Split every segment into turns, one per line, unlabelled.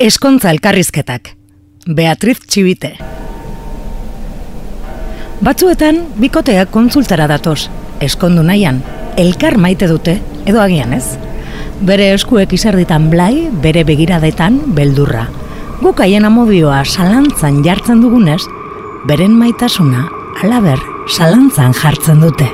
Eskontza elkarrizketak. Beatriz Txibite. Batzuetan, bikoteak kontsultara datoz. Eskondu nahian, elkar maite dute, edo agian ez. Bere eskuek izerditan blai, bere begiradetan beldurra. Guk haien amodioa salantzan jartzen dugunez, beren maitasuna, alaber, salantzan jartzen dute.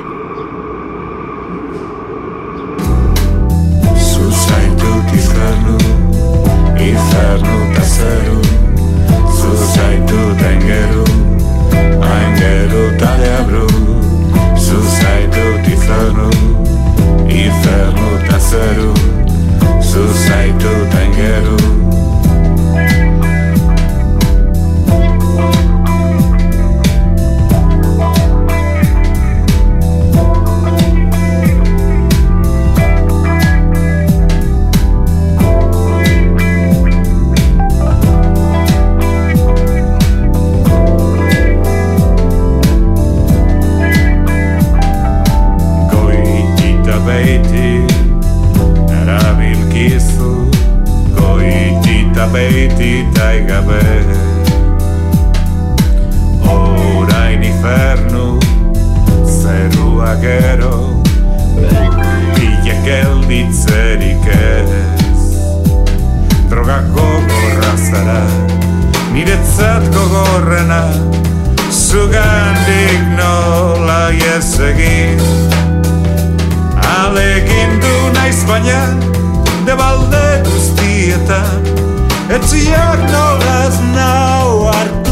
Niretzat gogorrena Zugandik nola ez egin. Alegin du naiz baina Debalde guztietan Etziak nolaz nau hartuko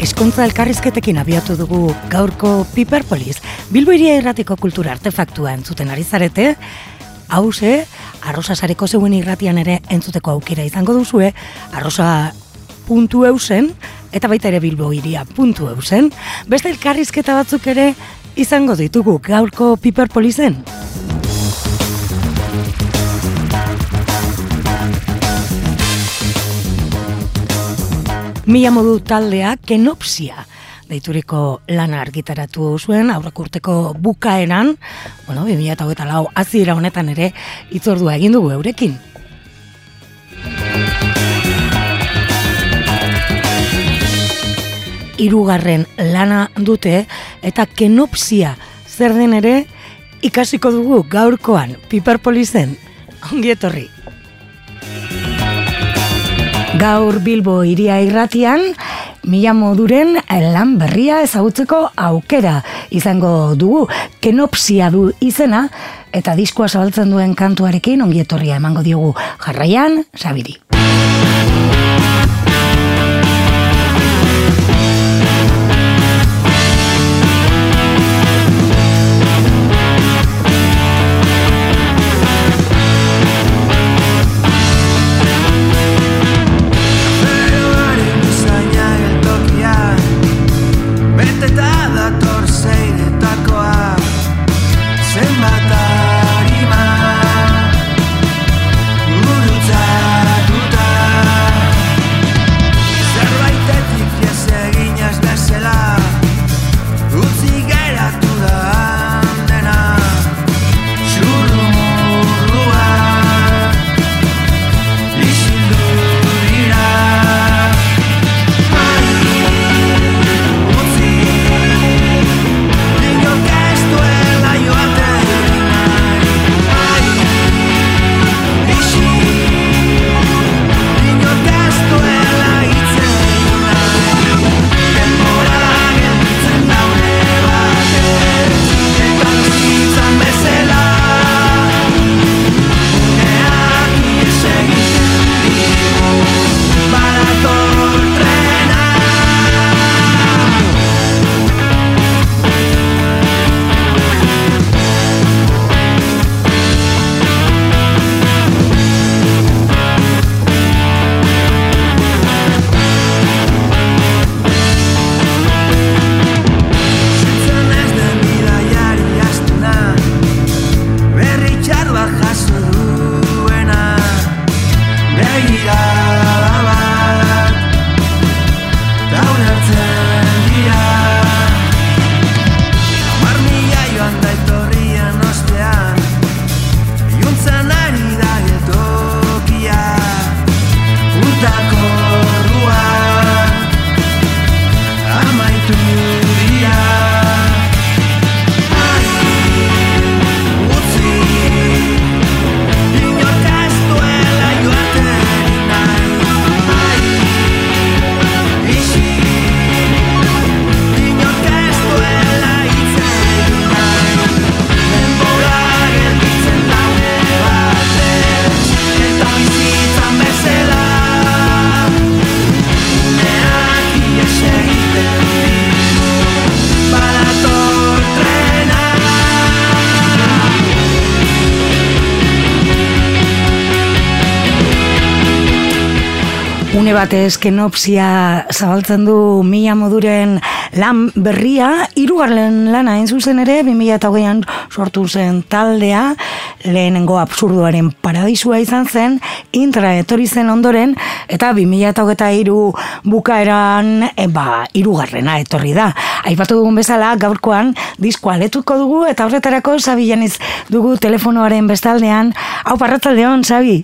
Eskontza elkarrizketekin abiatu dugu gaurko Piperpolis. Bilbo iria irratiko kultura artefaktua entzuten ari zarete, hause, arrosa sareko zeuen irratian ere entzuteko aukera izango duzue, arrosa puntu eusen, eta baita ere bilbo iria puntu eusen, beste elkarrizketa batzuk ere izango ditugu gaurko Piperpolisen. Mila modu taldea kenopsia deituriko lana argitaratu zuen aurreko urteko bukaeran, bueno, 2024 lau hasiera honetan ere itzordua egin dugu eurekin. Hirugarren lana dute eta kenopsia zer den ere ikasiko dugu gaurkoan Piperpolisen. Ongi etorri. Gaur Bilbo iria irratian, mila moduren lan berria ezagutzeko aukera izango dugu. Kenopsia du izena, eta diskoa zabaltzen duen kantuarekin ongi etorria emango diogu jarraian, sabiri. Une batez kenopsia zabaltzen du mila moduren lan berria, hirugarren lana hain zuzen ere, 2008an sortu zen taldea, lehenengo absurduaren paradisua izan zen, intra etorri zen ondoren, eta 2008 bukaeran, e, ba, hirugarrena etorri da. Aipatu dugun bezala, gaurkoan, diskoa letuko dugu, eta horretarako, Sabi Janiz dugu telefonoaren bestaldean, hau parratzaldeon, Sabi?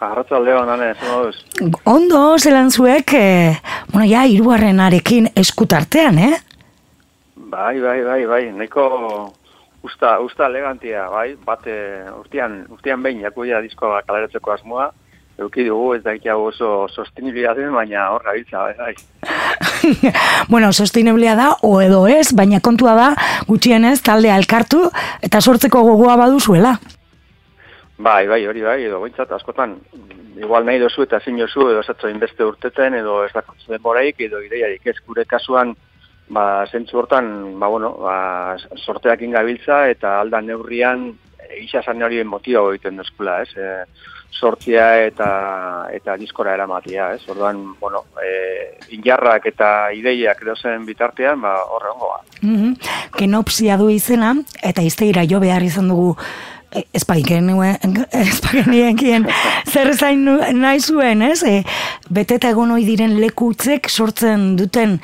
Arratzaldeon, hane, zer moduz?
Ondo, zelan zuek, eh, bueno, ja, irugarrenarekin eskutartean, eh?
Bai, bai, bai, bai, nahiko usta, usta elegantia, bai, bate urtean, urtean behin jakuia diskoa kaleratzeko asmoa, euki dugu, ez da hau oso sostenibilitatea, baina hor gabiltza, bai, bai.
bueno, sosteniblea da, o edo ez, baina kontua da, gutxienez, taldea elkartu, eta sortzeko gogoa baduzuela.
Bai, bai, hori bai, edo bintzat, askotan, igual nahi dozu eta zin jozu, edo esatzo inbeste urteten, edo ez da denboraik, edo ideiarik ez gure kasuan, ba, zentzu hortan, ba, bueno, ba, sorteak ingabiltza, eta alda neurrian, isasan hori motiba egiten duzkula, ez? E, sortzia eta eta diskora eramatia, ez? Orduan, bueno, e, injarrak eta ideiak edozen bitartean, ba, horre ongoa.
Mm -hmm. Kenopsia du izena, eta izteira jo behar izan dugu espaiken espaiken zer zain nahi zuen, ez? E, beteta egon hoi diren lekutzek sortzen duten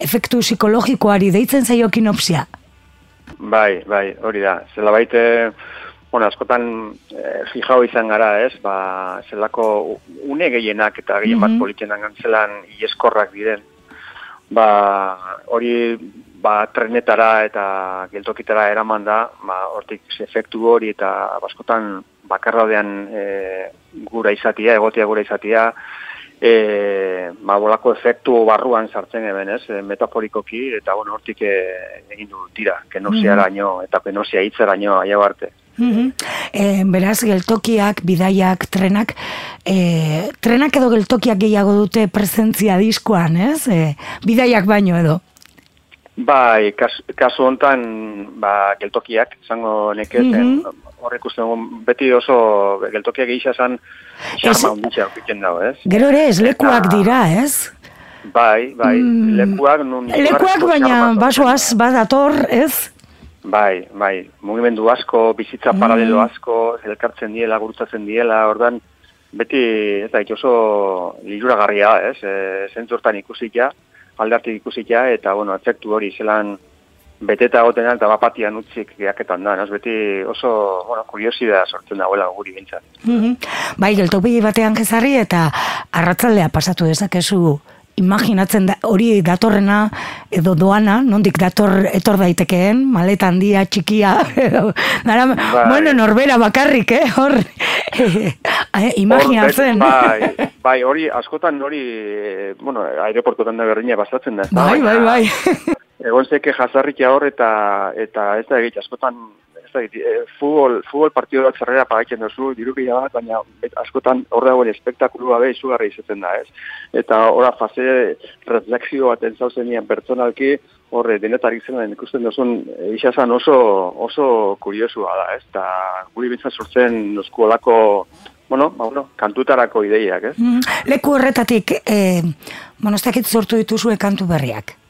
efektu psikologikoari deitzen zaio kinopsia?
Bai, bai, hori da. Zela baite, bueno, askotan e, fijau izan gara, ez? Ba, zelako une gehienak eta gehien bat mm -hmm. politxenan gantzelan ieskorrak diren. Ba, hori ba, trenetara eta geltokitara eraman da, ba, hortik efektu hori eta baskotan bakarraudean e, gura izatia, egotia gura izatia, e, ba, bolako efektu barruan sartzen eben, ez, e, metaforikoki, eta bueno, hortik e, egin du tira, kenosia mm eta kenosia hitzera nio, aia arte.
Mm beraz, geltokiak, bidaiak, trenak, e, trenak edo geltokiak gehiago dute presentzia diskoan, ez? E, bidaiak baino edo.
Bai, kas, kasu hontan ba, geltokiak, zango nekez, mm -hmm. horrek uste beti oso geltokiak egisa zan, xarma onditxa okitzen dago, ez?
Gero ere, ez lekuak dira, ez?
Bai, bai, mm. lekuak... Nun,
lekuak baina basoaz badator, ez?
Bai, bai, mugimendu asko, bizitza mm. paralelo asko, elkartzen diela, gurutzatzen diela, ordan, beti, ez da, oso liluragarria, ez? E, zentzortan ikusik ja, aldartik ikusita eta bueno, efektu hori zelan beteta goten eta bapatian utzik geaketan da, beti oso, bueno, kuriosidea sortzen dagoela guri bintzat.
Mm -hmm. Bai, geltopi batean kezarri eta arratzaldea pasatu dezakezu imaginatzen da, hori datorrena edo doana, nondik dator etor daitekeen, maleta handia, txikia, edo, nara, bai. bueno, norbera bakarrik, eh, hor, eh, imaginatzen.
bai, bai, hori, askotan hori, bueno, aireportotan da berdina bastatzen da.
Bai, bai, bai.
Egon zeke jazarrikia hor eta, eta ez da egit, askotan e, futbol, futbol partido bat zerrera pagatzen duzu, dirukia bat, baina askotan hor dagoen espektakulu gabe izugarri izaten da, ez? Eta ora fase reflexio bat entzauzen nian pertsonalki, horre denetarik zen ikusten duzun, e, isazan oso, oso kuriosua da, ez? Eta guri bintzat sortzen olako, bueno, ba, bueno, kantutarako ideiak, ez? Mm,
leku horretatik, eh, bueno, ez sortu dituzue kantu berriak?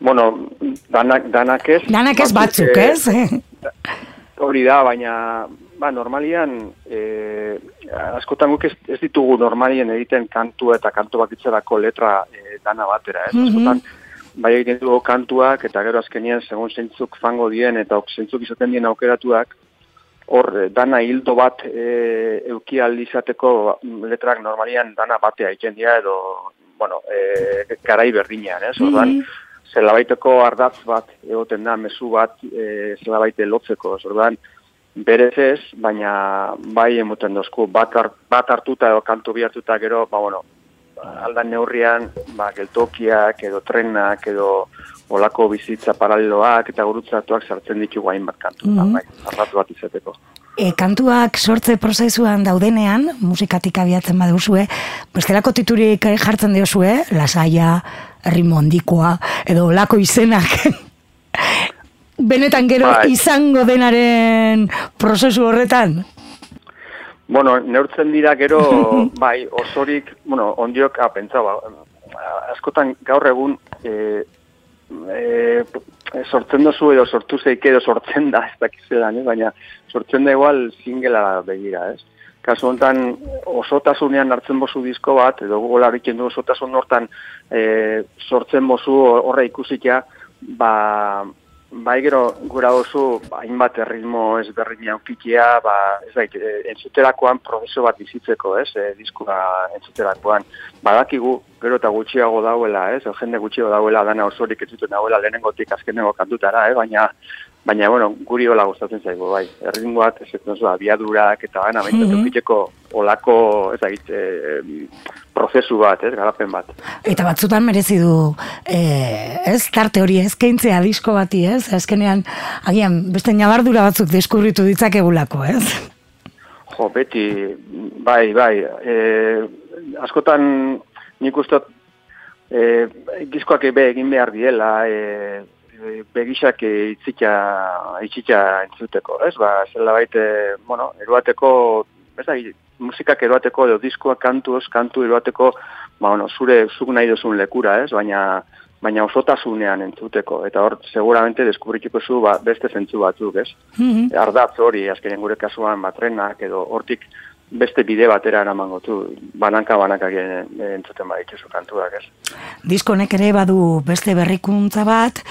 Bueno, danak, danak ez.
Danak ez batzuk, ez?
Hori da, baina, ba, normalian, e, askotan guk ez, ez ditugu normalien egiten kantu eta kantu bakitzerako letra e, dana batera, ez? Mm Askotan, bai egiten dugu kantuak, eta gero azkenien, segun zentzuk fango dien, eta zentzuk izaten dien aukeratuak, hor, dana hildo bat e, euki aldizateko letrak normalian dana batea egiten dira, edo, bueno, e, garai berdinean, ez? Mm zelabaiteko ardatz bat egoten da, mezu bat e, zelabaite lotzeko, zordan, berez ez, baina bai emoten dozku, bat, bat hartuta edo kantu bihartuta gero, ba, bueno, aldan neurrian, ba, geltokiak edo trenak edo olako bizitza paraleloak eta gurutzatuak sartzen ditu guain bat kantu, mm bai, arratu bat izateko.
E, kantuak sortze prozesuan daudenean, musikatik abiatzen baduzue, bestelako titurik jartzen diozue, lasaia, rimondikoa, edo lako izenak. Benetan gero bai. izango denaren prozesu horretan?
Bueno, neurtzen dira gero, bai, osorik, bueno, ondiok, ah, pentsa, ba, askotan gaur egun, e, e, sortzen dozu edo sortu zeik edo sortzen da, ez dakizelan, eh? baina sortzen da igual singela begira, ez? Kasu honetan osotasunean hartzen bozu disko bat, edo gogola du osotasun hortan e, sortzen bozu horre ikusikia, ba, Bai, gero, gura oso, hainbat erritmo ezberdin aukikia, ba, ez da, e, entzuterakoan prozeso bat bizitzeko, ez, e, diskura entzuterakoan. Badakigu, gero eta gutxiago dauela, ez, jende gutxiago dauela, dana osorik ez zuten dauela lehenengotik azkenengo kantutara, eh, baina Baina, bueno, guri hola gustatzen zaigu, bai. Errin bat, ez ez abiadurak eta gana, baina mm -hmm. olako, ez da, e, prozesu bat, ez, garapen bat.
Eta batzutan merezi du, e, ez, tarte hori ezkeintzea disko bati, ez? Azkenean, agian, beste nabardura batzuk deskubritu ditzakegulako, ez?
Jo, beti, bai, bai. E, askotan, nik uste, e, gizkoak ebe egin behar diela, e, begisak itzita itzita entzuteko, ez? Ba, zela baite, bueno, eruateko, ez da, musikak eruateko edo diskoa kantu, ez, kantu eruateko, ba, bueno, zure zuk nahi duzun lekura, ez? Baina baina osotasunean entzuteko eta hor seguramente deskubrituko zu ba, beste zentzu batzuk, ez? Mm -hmm. Ardatz hori azkenen gure kasuan batrenak edo hortik beste bide batera eramango tu, bananka banaka entzuten badituzu kantuak, ez.
Diskonek ere badu beste berrikuntza bat,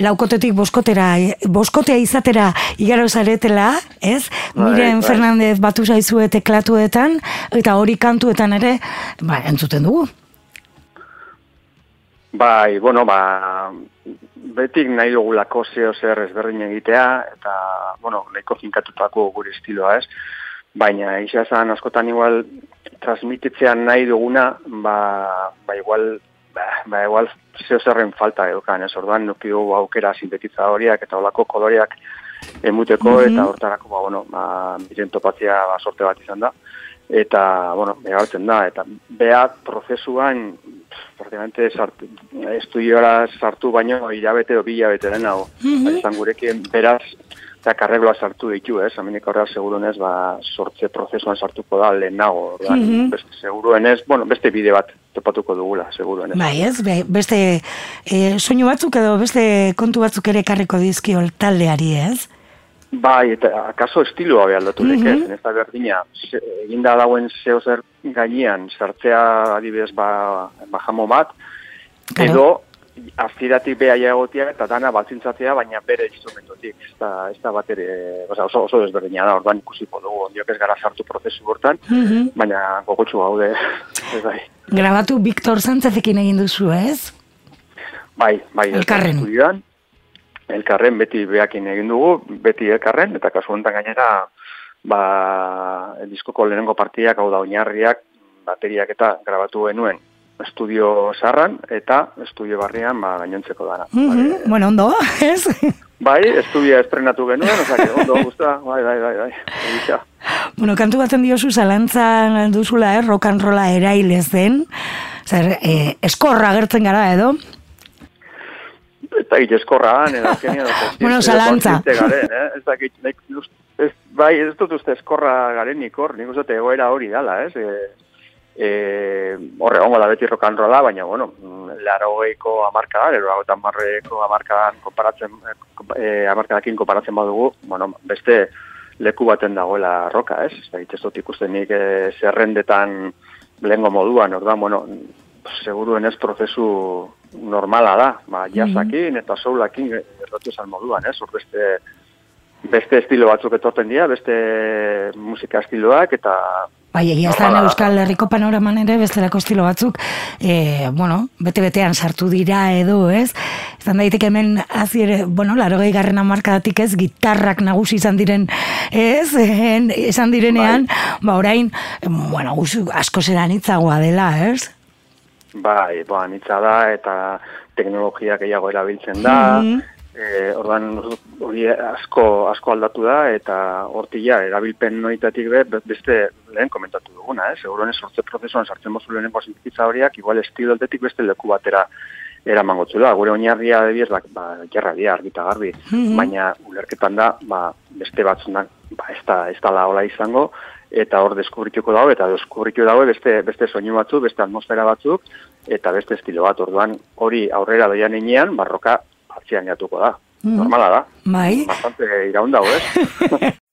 laukotetik boskotera, boskotea izatera igaro zaretela, ez? Bai, Miren bai. Fernandez batu zaizue teklatuetan, eta hori kantuetan ere, ba, entzuten dugu.
Bai, bueno, ba, betik nahi dugulako zeo zer ezberdin egitea, eta, bueno, nahiko finkatutako gure estiloa, ez? Baina isa esan askotan igual transmititzean nahi duguna, ba, ba igual ba, ba igual zeo zerren falta edukan, ez orduan nuki dugu aukera sintetitza horiak eta olako koloreak emuteko mm -hmm. eta hortarako ba, bueno, ba, biren topatzea ba, sorte bat izan da eta, bueno, behartzen da eta beha prozesuan praktikamente sartu, estudiora sartu baino hilabete o bilabete den hau mm -hmm. gurekin beraz eta karregloa sartu ditu, ez? Hamenik horra segurunez, ba, sortze prozesuan sartuko da lehenago. Mm -hmm. beste, seguruenez, bueno, beste bide bat topatuko dugula, seguruenez.
Bai, ez? beste e, soinu batzuk edo beste kontu batzuk ere karriko dizkio taldeari, ez?
Bai, eta akaso estiloa behar datu mm -hmm. ez da berdina, eginda dauen zeo zer gainean, sartzea adibidez ba, ba jamo bat, edo aziratik beha jagotia eta dana batzintzatzea, baina bere instrumentotik. Ez da, ez da bat ere, oso, oso desberdina da, orduan ikusiko dugu, ondiok ez gara sartu prozesu hortan, mm baina gogotsu gaude, ez bai.
Grabatu Victor Santzezekin egin duzu, ez?
Bai, bai.
Elkarren.
Elkarren. elkarren beti behakin egin dugu, beti elkarren, eta kasu honetan gainera, ba, diskoko lehenengo partiak, hau da, oinarriak, bateriak eta grabatu genuen estudio sarran eta estudio barrian ba gainontzeko dara.
Mm -hmm. Bueno, ondo, ez?
Bai, estudia estrenatu genuen, que ondo, gusta, bai, bai, bai, bai, Egitza.
Bueno, kantu baten diozu zalantzan duzula, eh, rock and rolla erailez den, zer, eh, eskorra gertzen gara, edo?
Eta git eskorra, nena, azkenia,
bueno, zalantza.
Garen, eh? Ez dakit, ez, bai, ez dut uste eskorra garenik hor, nik uste egoera hori dala, ez? Eh? E, horre hongo da beti rokanrola, baina, bueno, laro geiko amarkadan, ero hau marreko amarkadan konparatzen, e, amarkadakin konparatzen badugu, bueno, beste leku baten dagoela roka, ez? Ez da, ez dut ikusten nik e, zerrendetan lehengo moduan, orduan, bueno, seguruen ez prozesu normala da, ba, jasakin eta soulakin errotu esan moduan, ez? Hor beste, beste estilo batzuk etorten dira, beste musika estiloak, eta
Bai, egia da Euskal Herriko panoraman ere bestelako estilo batzuk, e, bueno, bete-betean sartu dira edo, ez? Zan daitek hemen aziere, bueno, laro garren amarkadatik ez, gitarrak nagusi izan diren, ez? En, esan direnean, bai. ba, orain, bueno, asko zeran itzagoa dela, ez?
Bai, ba, nitza da, eta teknologia gehiago erabiltzen da, mm E, ordan hori asko asko aldatu da eta hortia erabilpen noitatik be, beste lehen komentatu duguna, eh? Seguruene sortze prozesuan sartzen mozu lehenengo sintetiza horiak, igual estilo aldetik beste leku batera eramango zula. Gure oinarria debiez, ba, ba gerra dia, argita garbi. Mhm. Baina, ulerketan da, ba, beste batzunak, ba, ez da, ez da la izango,
eta hor deskubrituko dago, eta deskubritu dago beste, beste soinu batzuk, beste atmosfera batzuk, eta beste estilo bat, orduan hori aurrera doian inean, barroka atzian jatuko da.
Mhm.
Normala da.
Bai.
Bastante iraun dago, ez?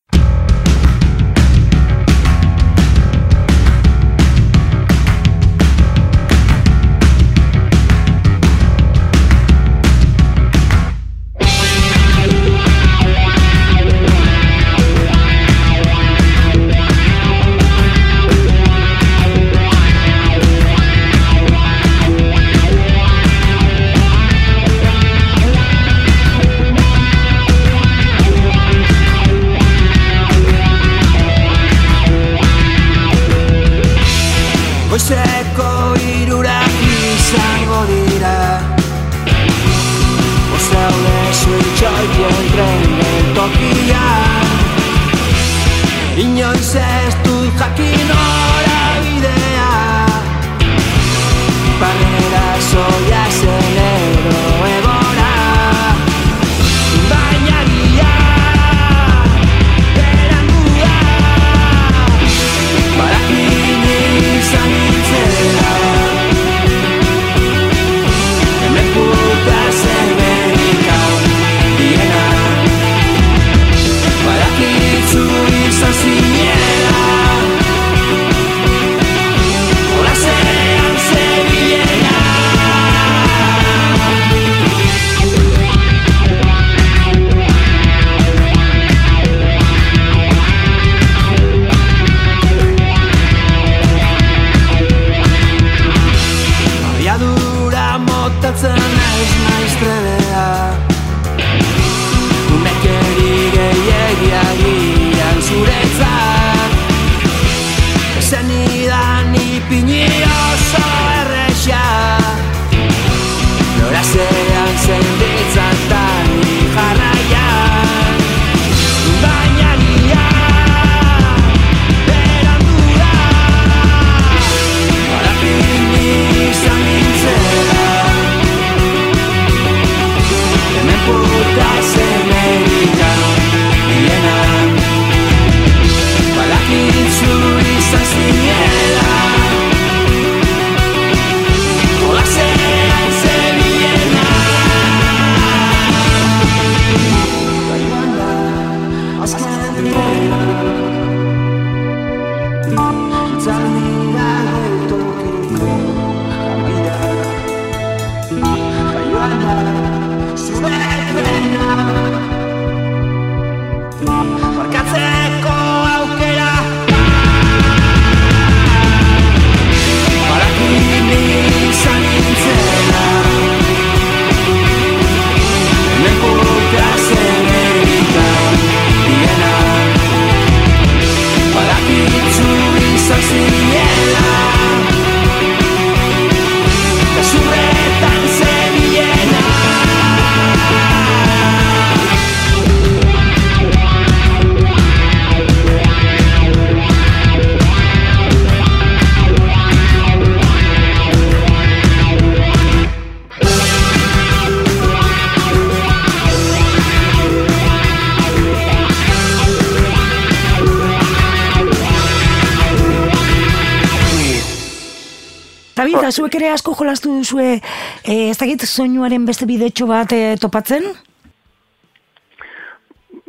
duzue, eh, ez dakit soinuaren beste bidetxo bat eh, topatzen?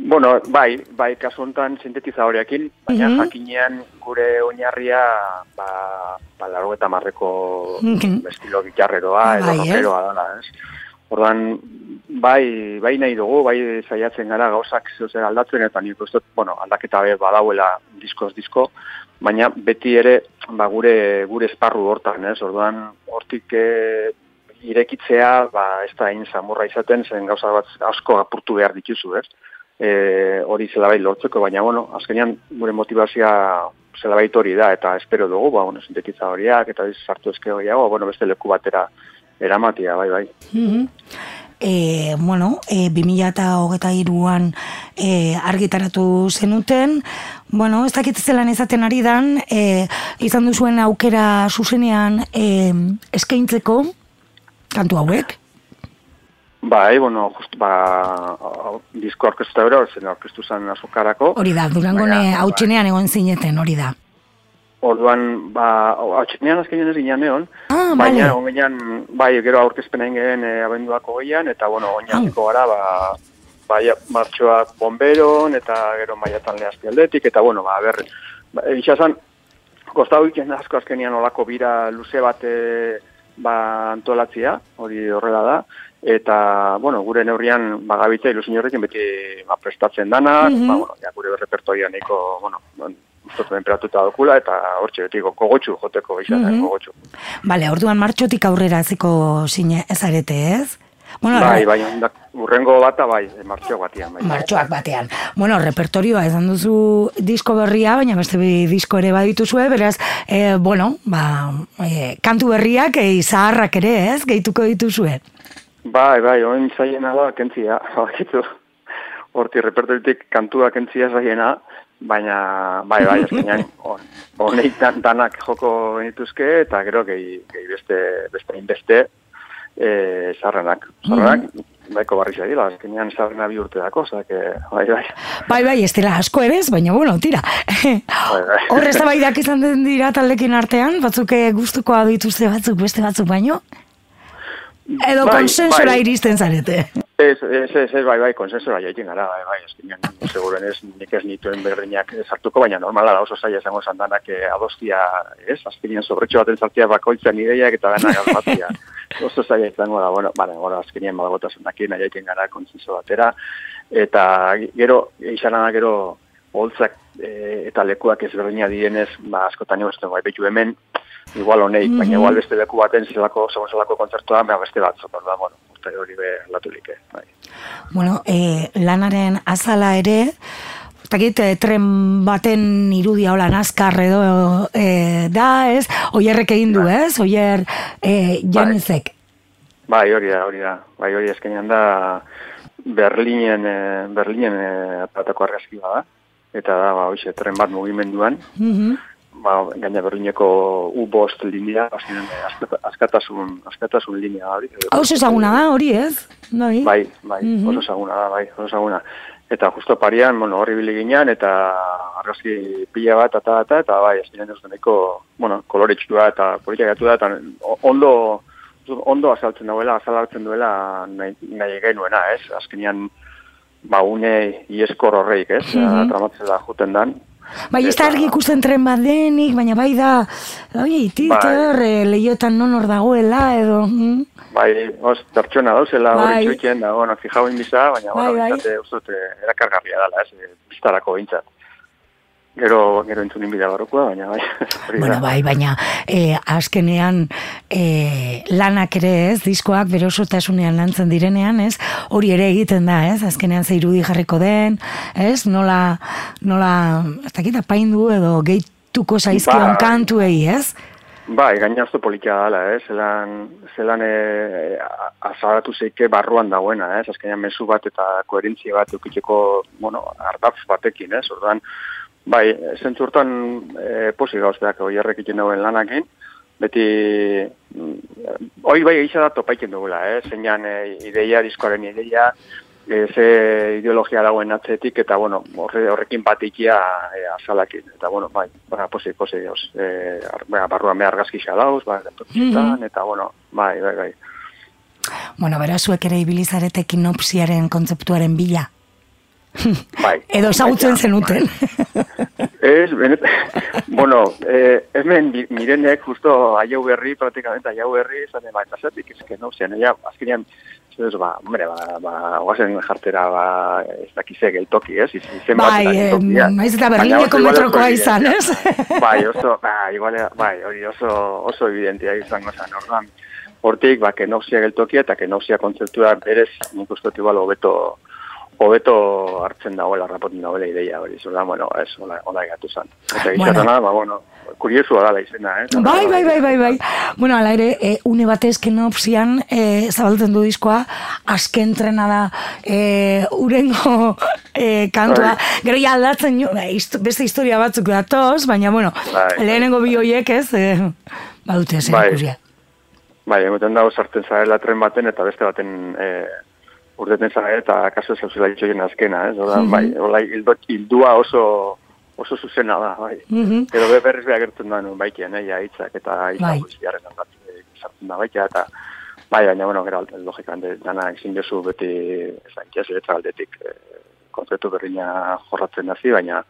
Bueno, bai, bai, kasu honetan sintetizadoreakin, baina
Mhm.
jakinean gure oinarria, ba, ba laro eta marreko
Mhm.
estilo gitarreroa edo
Bai,
rockeroa dela, ez? Ordan bai, bai nahi dugu, bai saiatzen gara gauzak zeuzer aldatzen, eta nik uste, bueno, aldaketa be badauela diskoz disko, baina beti ere, ba, gure, gure esparru hortan, ez? Orduan, hortik e, irekitzea, ba, ez da hain samurra izaten, zen gauza bat asko apurtu behar dituzu, ez? e, hori zelabait lortzeko, baina, bueno, azkenean gure motivazioa zelabait hori da, eta espero dugu, ba, bueno, sintetitza horiak, eta sartu ezke gehiago, bueno, beste leku batera eramatia, bai, bai.
Mhm. E, bueno, e, 2000 eta hogeta iruan e, argitaratu zenuten, bueno, ez dakit zelan izaten ari dan, e, izan duzuen aukera zuzenean e, eskaintzeko, kantu hauek,
Bai, bueno, just, ba, disko orkestu euro, zen orkestu zen azukarako.
Hori da, durangone
Baina,
hau txenean egon zineten, hori da.
Orduan, ba, hau txenean azkenean ez ginen egon,
Ah,
baina,
bale.
on ginen, bai, gero aurkezpena ingeen e, abenduako gehian, eta, bueno, oinaziko gara, ba, bai, martxoak bomberon, eta gero maiatan lehazti aldetik, eta, bueno, ba, ber, ba, egitxazan, kostau iken asko azkenean olako bira luze bat e, ba, antolatzia, hori horrela da, eta, bueno, gure neurrian bagabitza ilusin horrekin beti ba, prestatzen dana,
Mhm.
ba, bueno, ja, gure repertoria nahiko, bueno, ustotu enperatuta dokula, eta hortxe beti gogotxu joteko izan,
Mhm.
gogotxu.
Bale, orduan martxotik aurrera hasiko zine ezarete, ez? Bueno,
Bai, bai, ondak, urrengo bata, bai, martxo batian, bai.
Martxoak batean. Bueno, repertorioa esan duzu disko berria, baina beste bi disko ere badituzue, beraz, e, bueno, ba, e, kantu berriak e, zaharrak ere, ez? Gehituko dituzue.
Bai, bai, oin zaiena da, kentzia, bakitu. Horti repertoritik kantua kentzia zaiena, baina, bai, bai, azkenean, hon- honeik dan, danak joko genituzke, eta gero gehi, gehi beste, beste inbeste, e, zarrenak. Zarrenak, baiko barri zaila, azkenean zarrena bi urte dako, ozak, bai, bai.
Bai, bai, ez dela asko ere ez, baina bueno, tira.
bai.
Horre eztabaidak izan den dira taldekin artean, batzuk eh, gustukoa dituzte batzuk beste batzuk baino. Edo
Bai,
konsensora
bai.
iristen zarete.
Ez, ez, ez, ez, bai, bai, konsensora jaikin gara, bai, bai, azkenean, seguren ez, nik ez nituen berdinak sartuko, baina normala da oso zaila izango zandanak eh, adostia, ez, azkenean sobretxo baten zartia bakoitzan ideiak eta dena gauzatia. oso zaila izango da, bueno, bale, bueno, azkenean badagotasunakin jaikin gara konsenso batera, eta gero, izan da gero, holtzak eh, eta lekuak ezberdina dienez, ba, askotan egozten bai, betu hemen, igual honeik,
Mhm.
baina igual beste leku baten zelako, segun zelako kontzertua, ba, beste batzuk, orduan, bueno, uste hori be latulik, eh, bai.
Bueno, e, lanaren azala ere, Takit, tren baten irudia hola nazkar edo e, da, ez? Oierrek egin du, ez? Oier e, Janizek.
Bai, hori da, hori da. Bai, hori eskenean da Berlinen, eh, Berlinen eh, atratako argazki da. Eta da, ba, hoxe, tren bat mugimenduan.
Mhm.
Ba, gaina Berlineko U-bost linea, azkenean askata- askatasun, askatasun linea hori.
Hau ezaguna da, hori, ez? Bai.
Bai, bai,
Mhm.
oso ezaguna da, bai, oso ezaguna. Eta justo parian, bueno, horri biliginan, eta argazki pila bat, eta, eta, eta, bai, ez nahiko, bueno, koloretsua eta politika gatu da, eta ondo, ondo azaltzen dauela, azaltzen duela nahi, nahi genuena, ez? Azkenean, ba, une ieskor horreik, ez?
Mhm.
Tramatzela juten dan.
Bai, ez da argi ikusten tren bat denik, baina bai da, oi, titer,
Bai.
e, lehiotan non hor dagoela, edo... mm.
Bai, os, pertsona dauzela,
Bai.
hori txoitzen, da, bueno, fijau inbiza, baina,
Bai,
bueno,
bai.
bintzate, uste dut, eh, erakargarria dela, ez, eh, biztarako bintzat. Gero, gero entzun inbida barrokoa, baina, bai,
Bueno, bai, baina e, azkenean e, lanak ere ez, diskoak bere osotasunean lantzen direnean, ez, hori ere egiten da, ez, azkenean ze irudi jarriko den, ez, nola, nola, ez dakit, apaindu edo gehituko zaizkion
Bai.
kantuei, ez?
Bai, gaina oso polikia dala, eh? zelan, zelan e, azalatu zeike barruan dagoena, ez? azkenean mezu bat eta koherentzia bat eukiteko, bueno, ardatz batekin, ez? Orduan, bai, zentzurtan e, posi gauzteak oierrek egiten dauen lanakin, beti, mm, hoi bai egisa da topaiken dugula, eh? zeinan e, ideia, diskoaren ideia, e, ze ideologia dagoen atzetik, eta bueno, horre, horrekin bat ikia e, azalakin. Eta bueno, bai, ba, posi, posi, gauz. E, ba, barruan behar gazkisa dauz, ba, mm eta bueno, bai, bai, bai.
Bueno, bera zuek ere ibilizarete kinopsiaren kontzeptuaren bila.
Bai.
Edo ezagutzen
Baina,
zenuten.
Ez, benet, bueno, eh, hemen bi- mirenek justo aiau berri, praktikamente aiau berri, zane, ba, eta zertik, ezke, no, zen, ja, azkenean, ez, ba, hombre, ba, ba, oazen jartera, ba, ez dakize geltoki, ez, iz, izen bat
Bai,
eta
eh, eta Berlineko metrokoa izan, ez?
Bai, oso, bai, igual, bai, hori oso, oso evidentia izango zen, orduan, hortik, ba, kenopsia geltokia eta kenopsia kontzeptua berez, nik uste dut igual hobeto, hobeto hartzen dagoela, rapoten dagoela ideia hori, zurda, bueno, ez, hola, hola egatu zen. Eta
Bueno.
gizatana, ba, bueno, kuriosua dala izena, eh?
Bai, bai, bai, bai, bai. Bueno, ala ere, e, une batez kenopsian e, zabaltzen du diskoa, azken trena da e, urengo e, kantua.
Bai.
Gero ja aldatzen, e, beste historia batzuk datoz, baina, bueno,
Bai.
lehenengo bi hoiek ez, e, badute zer
Bai.
ikusia.
Bai, emoten dago sartzen zarela tren baten eta beste baten e, urteten zara eta kaso zauzela itxoien azkena, ez? Oda,
Mhm.
bai, hola, hildo, hildua oso oso zuzena da, bai.
Mhm.
Edo be berriz behar gertzen da nuen baikien, eh, ja, hitzak eta
Bai.
hitzak guztiaren handat sartzen da baikia, eta bai, baina, bueno, gero, logikan, de, dana ezin jozu beti, ez da, letra aldetik, eh, kontzeptu berdina jorratzen dazi, baina,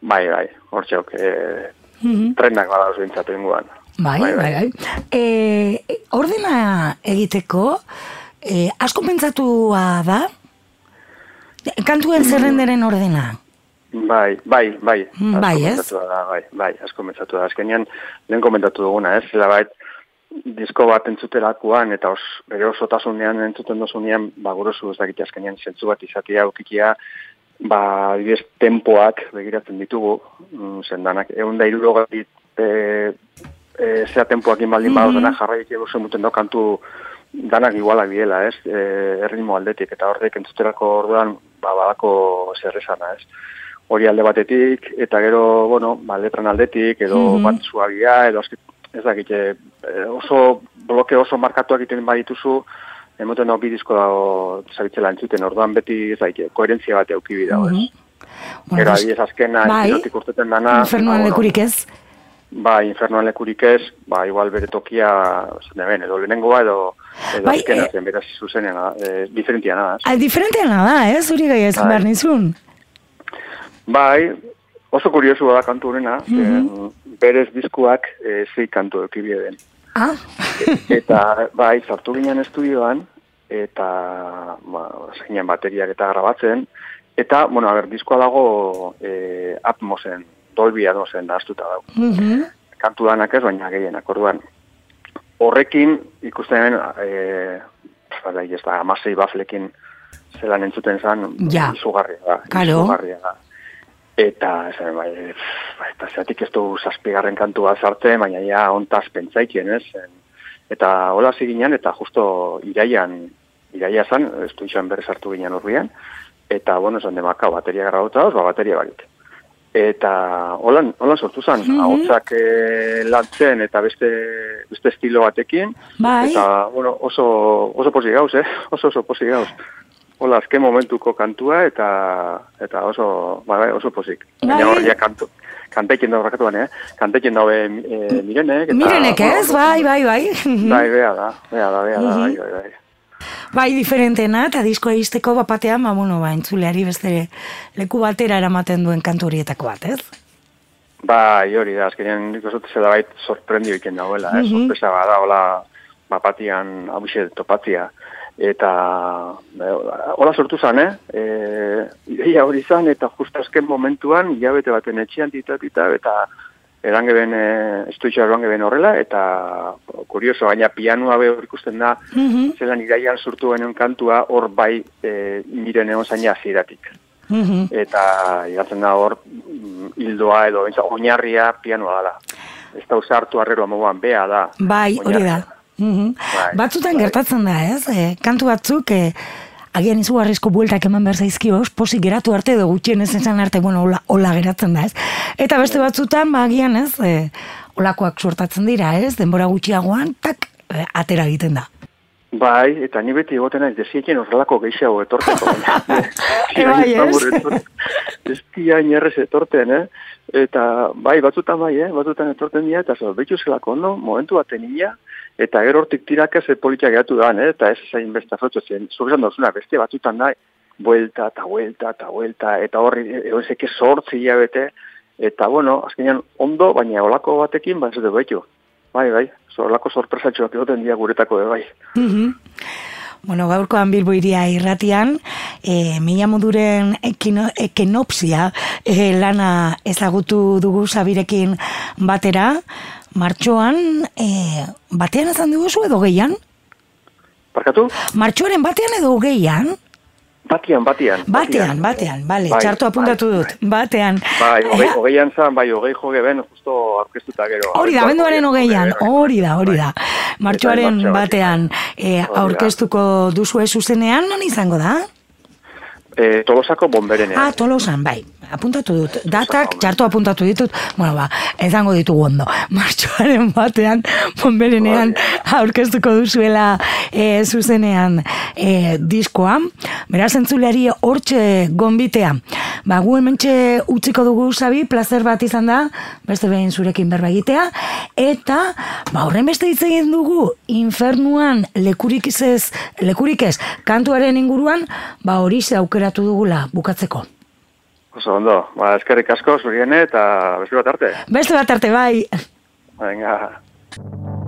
bai, bai, hortxeok, eh,
Mhm.
trenak bada oso bintzatu inguan.
Bai, bai, bai. E, ordena egiteko, e, asko pentsatua da? Kantuen zerrenderen ordena?
Bai, bai, bai.
Mm, bai, ez?
Da, bai, bai, asko komentzatu da. Azkenean, lehen komentatu duguna, ez? Zela bait, disko bat entzuterakoan, eta os, bere osotasunean entzuten dozunean, ba, gurozu ez dakit azkenean zentzu bat izatea, aukikia, ba, adibidez, tempoak begiratzen ditugu, mm, zendanak, egun da irurogatik, e, e, zea tempoak inbaldin mm. -hmm. jarraik eguzen duten do kantu danak igualak biela, ez? E, erritmo aldetik, eta horrek entzuterako orduan, ba, badako zer esana, ez? Hori alde batetik, eta gero, bueno, ba, letran aldetik, edo
Mhm.
bat suabia, edo azkit, ez dakit, e, oso bloke oso markatuak egiten badituzu, emoten hau bidizko dago zabitzela entzuten, orduan beti, ez dakit, koherentzia bat eukibi dago, ez?
Mhm.
Gero,
des-
adiez azkena,
bai,
urteten dana,
infernuan
bueno,
lekurik ez?
Ba, infernuan lekurik ez, ba, igual bere tokia, zen ben, edo lehenengoa, edo, edo
Bai,
azkena
eh,
zen, beraz zuzenean, e, diferentia nada.
Ah, diferenteana da, ez? Zuri gai ezin
Bai.
behar nizun.
Bai, oso kuriosu da kantu horrena,
Mhm.
mm berez diskuak e, zei kantu ekibide den.
Ah,
Eta, bai, sartu ginen estudioan, eta, ba, zeinan bateriak eta grabatzen, eta, bueno, a ber, diskoa dago e, Atmosen, Dolby Atmosen astuta dago.
mhm.
kantu danak ez, baina gehienak, orduan. Horrekin, ikusten, e, bada, ez da, amasei baflekin zelan entzuten zen,
Ja.
izugarria da,
Karo.
izugarria da. Eta, esan, bai, bai, eta zeatik ez du zazpigarren kantua sartzen, baina ja ontaz pentsaikien, ez? Eta hola ginen eta justo iraian, iraia zan, ez du izan berrez hartu ginen urrian, eta, bueno, esan demaka, bateria grabauta, ba, bateria barik. Eta holan, holan sortu zen,
Mhm.
ahotsak eh, lantzen eta beste, beste estilo batekin.
Bai.
Eta, bueno, oso, oso posi gauz, eh? Oso oso posi gauz. Hola, azken momentuko kantua eta eta oso, bai, bai, oso posik.
Bai.
Baina horria kantu, kantekin dago rakatuan, eh? Kantekin dago e, mirenek. Eta,
Mirenek ez, bai, bai, bai.
Bai, bea da, bea da, bea da,
Mhm.
bai, bai, bai.
Bai, diferentena, eta diskoa izteko bapatean, ba, bueno, ba, entzuleari beste leku batera eramaten duen kantu horietako bat, ez?
Bai, hori da, azkenean nik uste zela bait sorprendio iken dagoela, eh?
Mhm.
sorpresa bada, hola, bapatian abuxe topatzia. Eta, eh, hola sortu zan, eh? E, ideia hori zan, eta justa azken momentuan, hilabete baten etxean titatita, eta erangeben, e, estuitxo erangeben horrela, eta kurioso, baina pianua be hor ikusten da,
Mhm.
zelan iraian sortu genuen kantua, hor bai e, miren egon zaina ziratik
Mhm.
eta igatzen da hor mm, hildoa edo oinarria pianoa dela. Ez da usartu arrero moduan bea da.
Bai, hori da.
oinarria.
Mhm.
Bai,
Batzutan
bai.
gertatzen da, ez? E, kantu batzuk, e, agian izugarrizko bueltak eman behar zaizkio, posik geratu arte edo gutxien ez esan arte, bueno, hola, hola geratzen da, ez? Eta beste batzutan, ba, agian, ez? E, olakoak suertatzen dira, ez? Denbora gutxiagoan, tak, e, atera egiten da.
Bai, eta ni beti egoten naiz desieken horrelako gehiago etorteko. baina.
E, bai, ez?
Ez tia inerrez etorten, eh? Eta bai, batzutan bai, eh? Batzutan etorten dira, eta zo, betxu zelako ondo, momentu baten ina, eta gero hortik tiraka ze politia geratu da, eh? Eta ez zain beste afrotxo zen, zurezan dozuna, beste batzutan da, buelta, eta buelta, eta buelta, eta horri, egon zeke sortzi hilabete, eta bueno, azkenean ondo, baina olako batekin, ba ez dut behitu. Bai, bai, olako sorpresatxoak egoten dira guretako, bai.
Mhm. Bueno, gaurkoan Bilbo iria irratian, e, mila moduren ekino, ekenopsia e, lana ezagutu dugu sabirekin batera, martxoan, e, batean ezan dugu edo geian?
Parkatu?
Martxoaren batean edo geian?
Batian, batian.
Batean, batean, bale,
Bai,
txarto apuntatu
bai,
dut, batean.
Bai, hogei,
Eh,
hogeian zan, bai, hogei joge ben, justo aurkeztuta gero.
Hori da,
Abenduak
benduaren
hogeian, hogei,
hori da, hori
bai.
da. Martxoaren batean e,
Hori
aurkeztuko duzue zuzenean, non izango da?
E, tolosako bomberenean.
Ah, tolosan, bai. Apuntatu dut. Datak, txarto apuntatu ditut. Bueno, ba, ezango ditugu ondo. Martxoaren batean, bomberenean, aurkeztuko duzuela e, zuzenean e, diskoa. Beraz, entzuleari hortxe gombitea. Ba, gu hementxe utziko dugu, Sabi, placer bat izan da, beste behin zurekin berba egitea. Eta, ba, horren beste hitz egin dugu, infernuan lekurik ez, lekurik ez, kantuaren inguruan, ba, hori ze aukeratu dugula bukatzeko.
Oso ondo, ba, eskerrik asko, zuriene, eta beste bat arte.
Beste bat arte, bai.
Venga.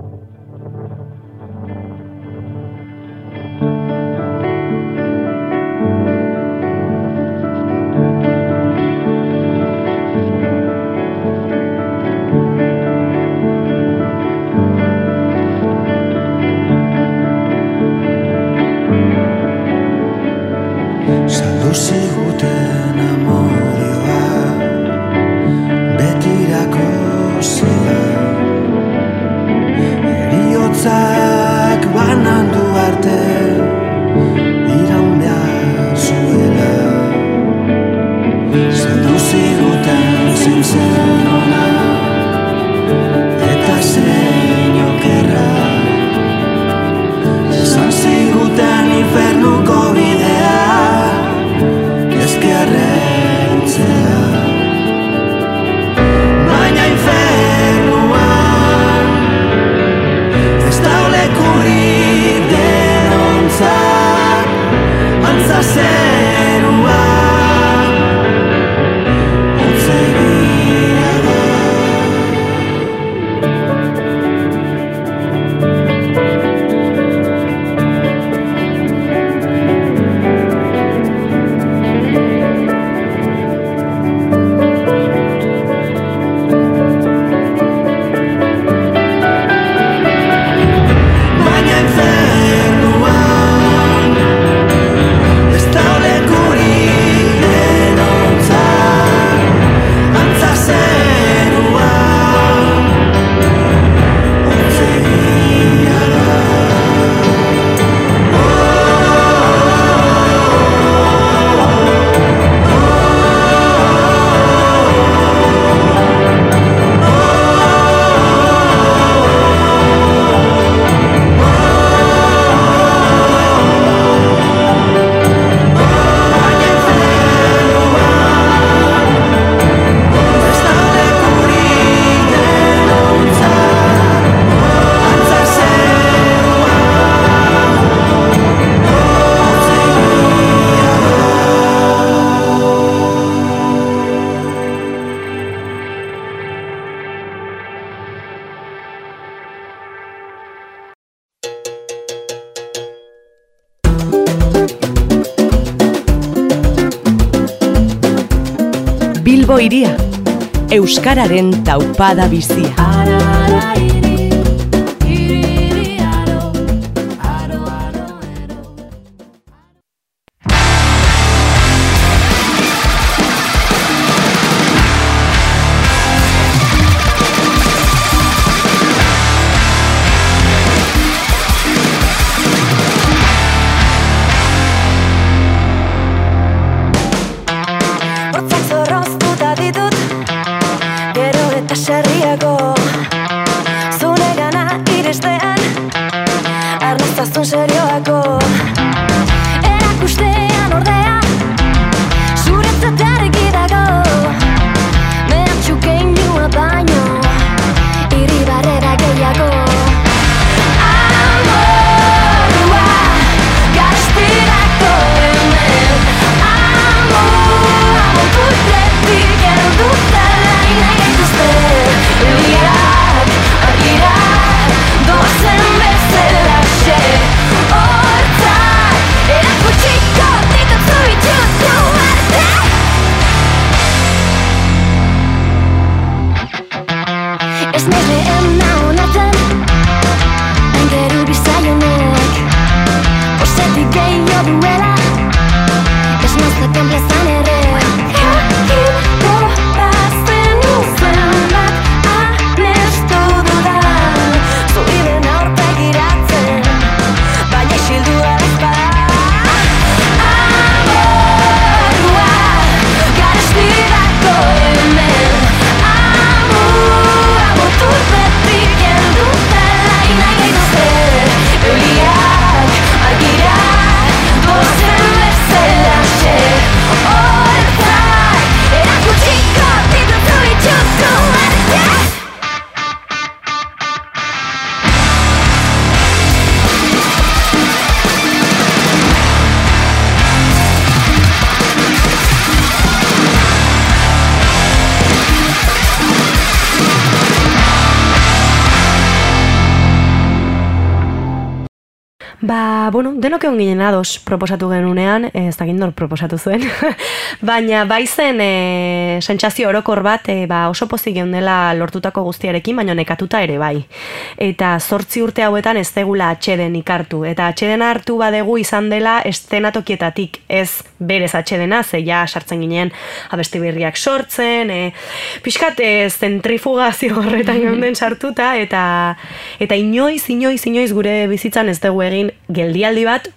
Bilbo iria, Euskararen taupada bizia.
Denok egon ginen ados proposatu genunean, ez dakit nor proposatu zuen, baina bai zen e, sentsazio orokor bat e, ba, oso pozik geundela lortutako guztiarekin, baina nekatuta ere bai. Eta zortzi urte hauetan ez degula atxeden ikartu, eta atxeden hartu badegu izan dela estenatokietatik ez berez atxedena, ze ja sartzen ginen abesti berriak sortzen, e, pixkat e, zentrifugazio horretan geunden sartuta, eta eta inoiz, inoiz, inoiz gure bizitzan ez dugu egin geldialdi bat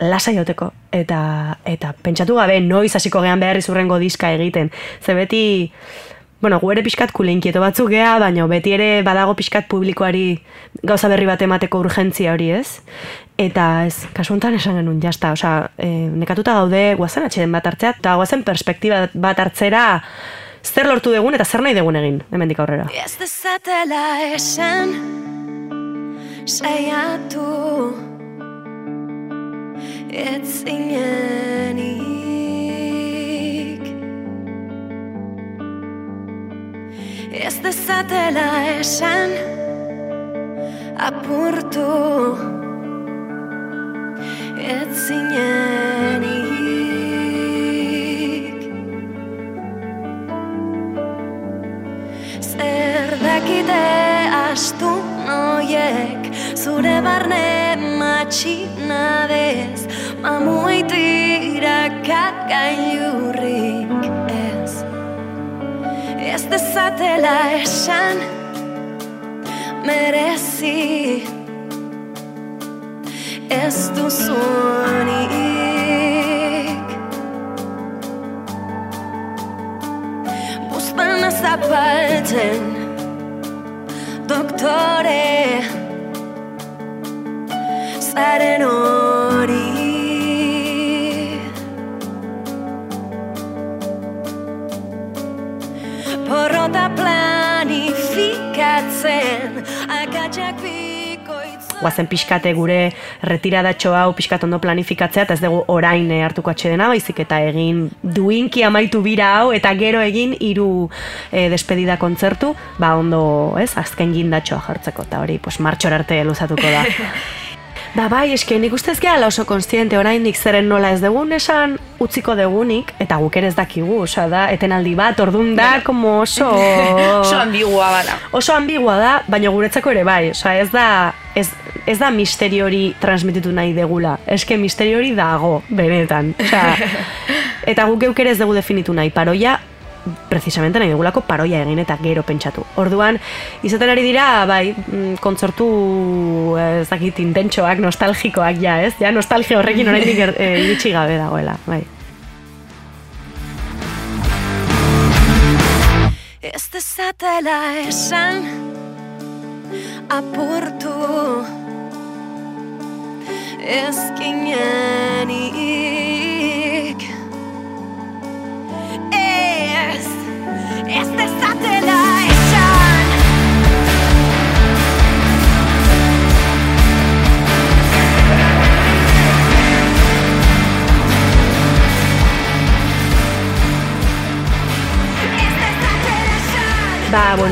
lasa joteko eta eta pentsatu gabe noiz hasiko gean behar izurrengo diska egiten. Ze beti bueno gu ere pixkat kuleinkieto batzuk gea baina beti ere badago pixkat publikoari gauza berri bat emateko urgentzia hori ez? Eta ez kasuntan esan genuen jasta osea e, nekatuta gaude guazen atxeden bat hartzea eta guazen perspektiba bat hartzera zer lortu dugun eta zer nahi dugun egin hemendik aurrera.
Ez dezatela esan Saiatu Ez zinenik Ez dezatela esan Apurtu Ez zinenik Zer dakite astu noiek Zure barne matxinadez Mamuitira kagailurrik ez. Ez dezatela esan Merezi. Ez duzunik. Buztana zapaltzen Doktore Zaren hori
guazen pixkate gure retiradatxo hau pixkat ondo planifikatzea, eta ez dugu orain eh, hartuko atxedena, baizik eta egin duinki amaitu bira hau, eta gero egin hiru eh, despedida kontzertu, ba ondo, ez, azken gindatxoa jartzeko, eta hori, pues, martxor arte luzatuko da. Ba bai, eske nik ustez gehala oso konstiente oraindik zeren nola ez dugun esan utziko degunik, eta guk ere ez dakigu, osea da, etenaldi bat, ordun da, como oso...
Oso ambigua bada.
oso ambigua da, baina guretzako ere bai, osea ez da ez, ez da misterio hori transmititu nahi degula. Eske misterio hori dago, benetan. Osea, eta guk geuk ere ez dugu definitu nahi. Paroia, precisamente nahi dugulako paroia egin eta gero pentsatu. Orduan, izaten ari dira, bai, mm, kontzertu eh, ez dakit intentxoak, nostalgikoak ja, ez? Ja, nostalgia horrekin oraindik er, eh, iritsi gabe dagoela, bai.
Ez dezatela esan Apurtu Ez Ez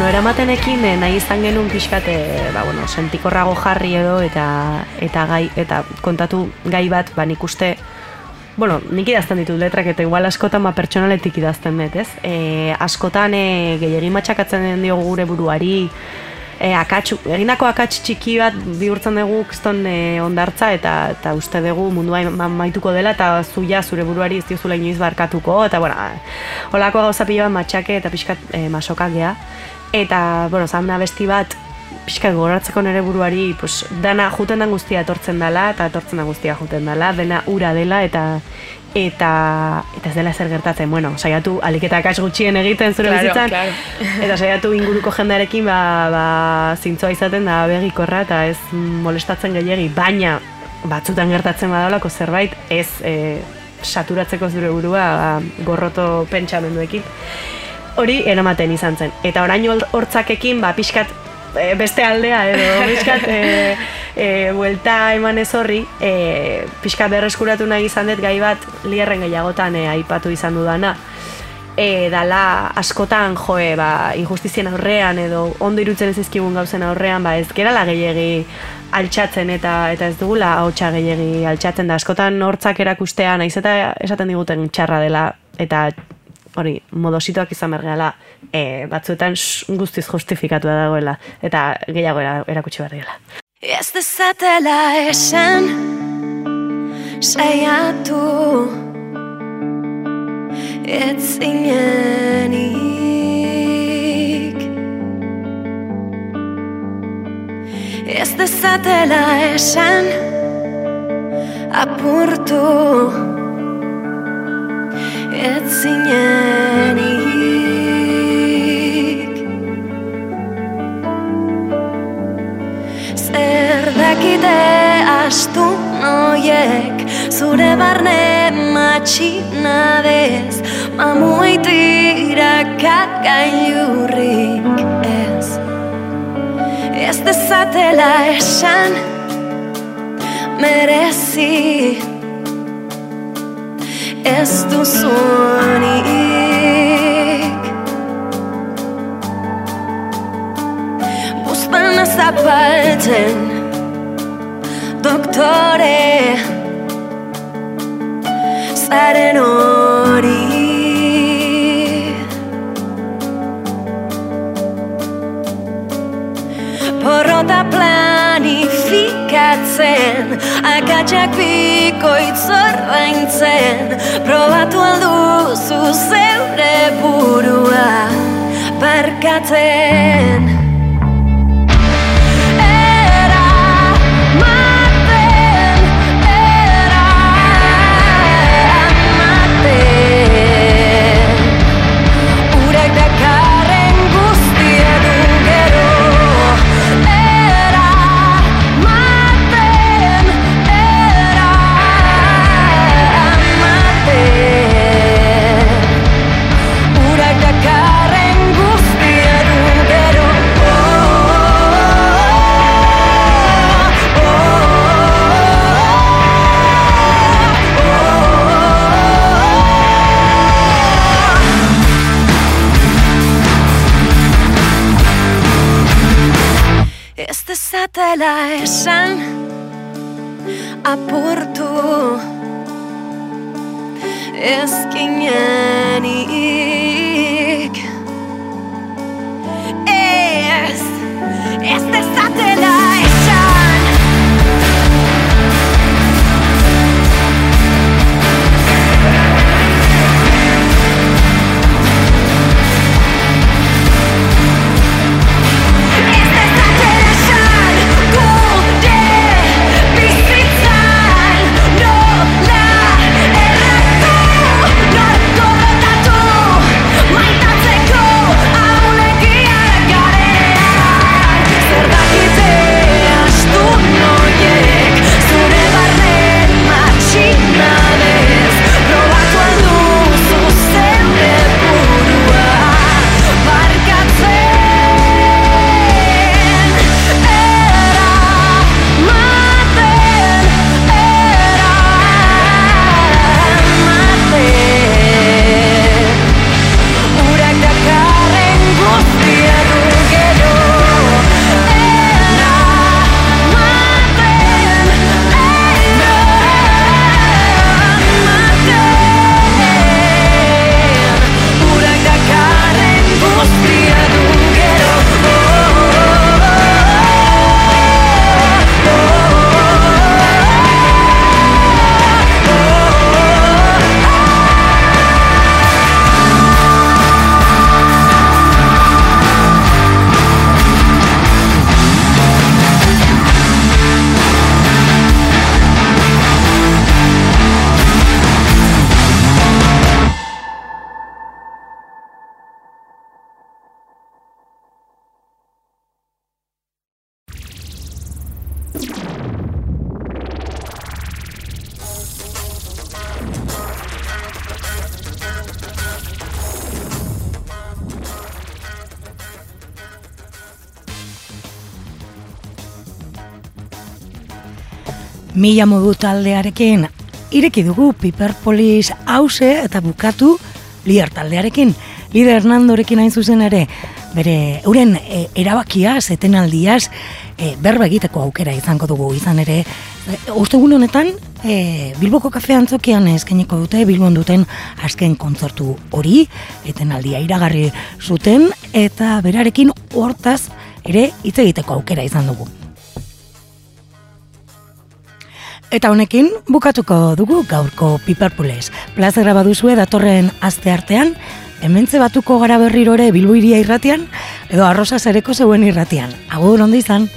bueno, eramatenekin eh, nahi izan genuen pixkate, ba, bueno, sentikorrago jarri edo eta eta gai eta kontatu gai bat, ba, nik uste Bueno, nik idazten ditut letrak eta igual askotan ba pertsonaletik idazten dut, ez? E, askotan e, gehiagin matxakatzen diogu gure buruari, e, akatsu, egindako akats txiki bat bihurtzen dugu kriston e, ondartza eta eta uste dugu mundua ma- maituko dela eta zu ja zure buruari ez diozula inoiz barkatuko eta bueno, holako gauza pila bat matxake eta pixkat e, masokak gea. Eta, bueno, zan besti bat pixkat goratzeko nere buruari pues, dana juten den guztia etortzen dela eta etortzen den guztia juten dela, dena ura dela eta eta eta ez dela zer gertatzen, bueno, saiatu aliketa akats gutxien egiten zure
Claro,
bizitzan
claro.
eta saiatu inguruko jendarekin ba, ba, zintzoa izaten da begikorra eta ez molestatzen gehiegi, baina batzutan gertatzen badalako zerbait ez e, saturatzeko zure burua ba, gorroto pentsamenduekin hori eramaten izan zen. Eta orain hor- hortzakekin, ba, pixkat e, beste aldea edo pixkat e, e, buelta eman ez horri, e, pixkat berreskuratu nahi izan dut gai bat lierren gehiagotan e, aipatu izan dudana. E, dala askotan joe ba, injustizien aurrean edo ondo irutzen ez ezkigun gauzen aurrean ba, ez gerala gehiegi altxatzen eta eta ez dugula ahotsa gehiegi altxatzen da. Askotan hortzak erakustea naiz eta esaten diguten txarra dela eta hori modosituak izan bergeala e, batzuetan guztiz justifikatua dagoela eta gehiago era- erakutsi behar dela.
Ez dezatela esan Saiatu Ez zinenik Ez dezatela esan Apurtu Ez zinenik Zer dakite astu noiek Zure barne matxinadez Mamuitira kakailurrik ez. Ez dezatela esan Merezi Ez duzunik Buzpana zapaltzen Doktore Zaren hori planifikatzen Akatsak bikoitz ordaintzen. Probatu alduzu zeure burua Barkatzen dezatela esan apurtu. Ezkinenik
Mila modu taldearekin ireki dugu Piperpolis hause eta bukatu lider taldearekin. Lider Hernandorekin hain zuzen ere, bere euren e, erabakiaz, etenaldiaz, e, berba egiteko aukera izango dugu izan ere. E, Ostegun honetan, e, Bilboko kafe antzokian eskainiko dute, Bilbon duten azken kontzertu hori, etenaldia iragarri zuten, eta berarekin hortaz ere hitz egiteko aukera izan dugu. Eta honekin bukatuko dugu gaurko Piperpules. Plazera baduzue datorren aste artean, hementze batuko gara berriro ere Bilbo iria irratian, edo arrosa zereko zeuen irratian. Agur ondo izan!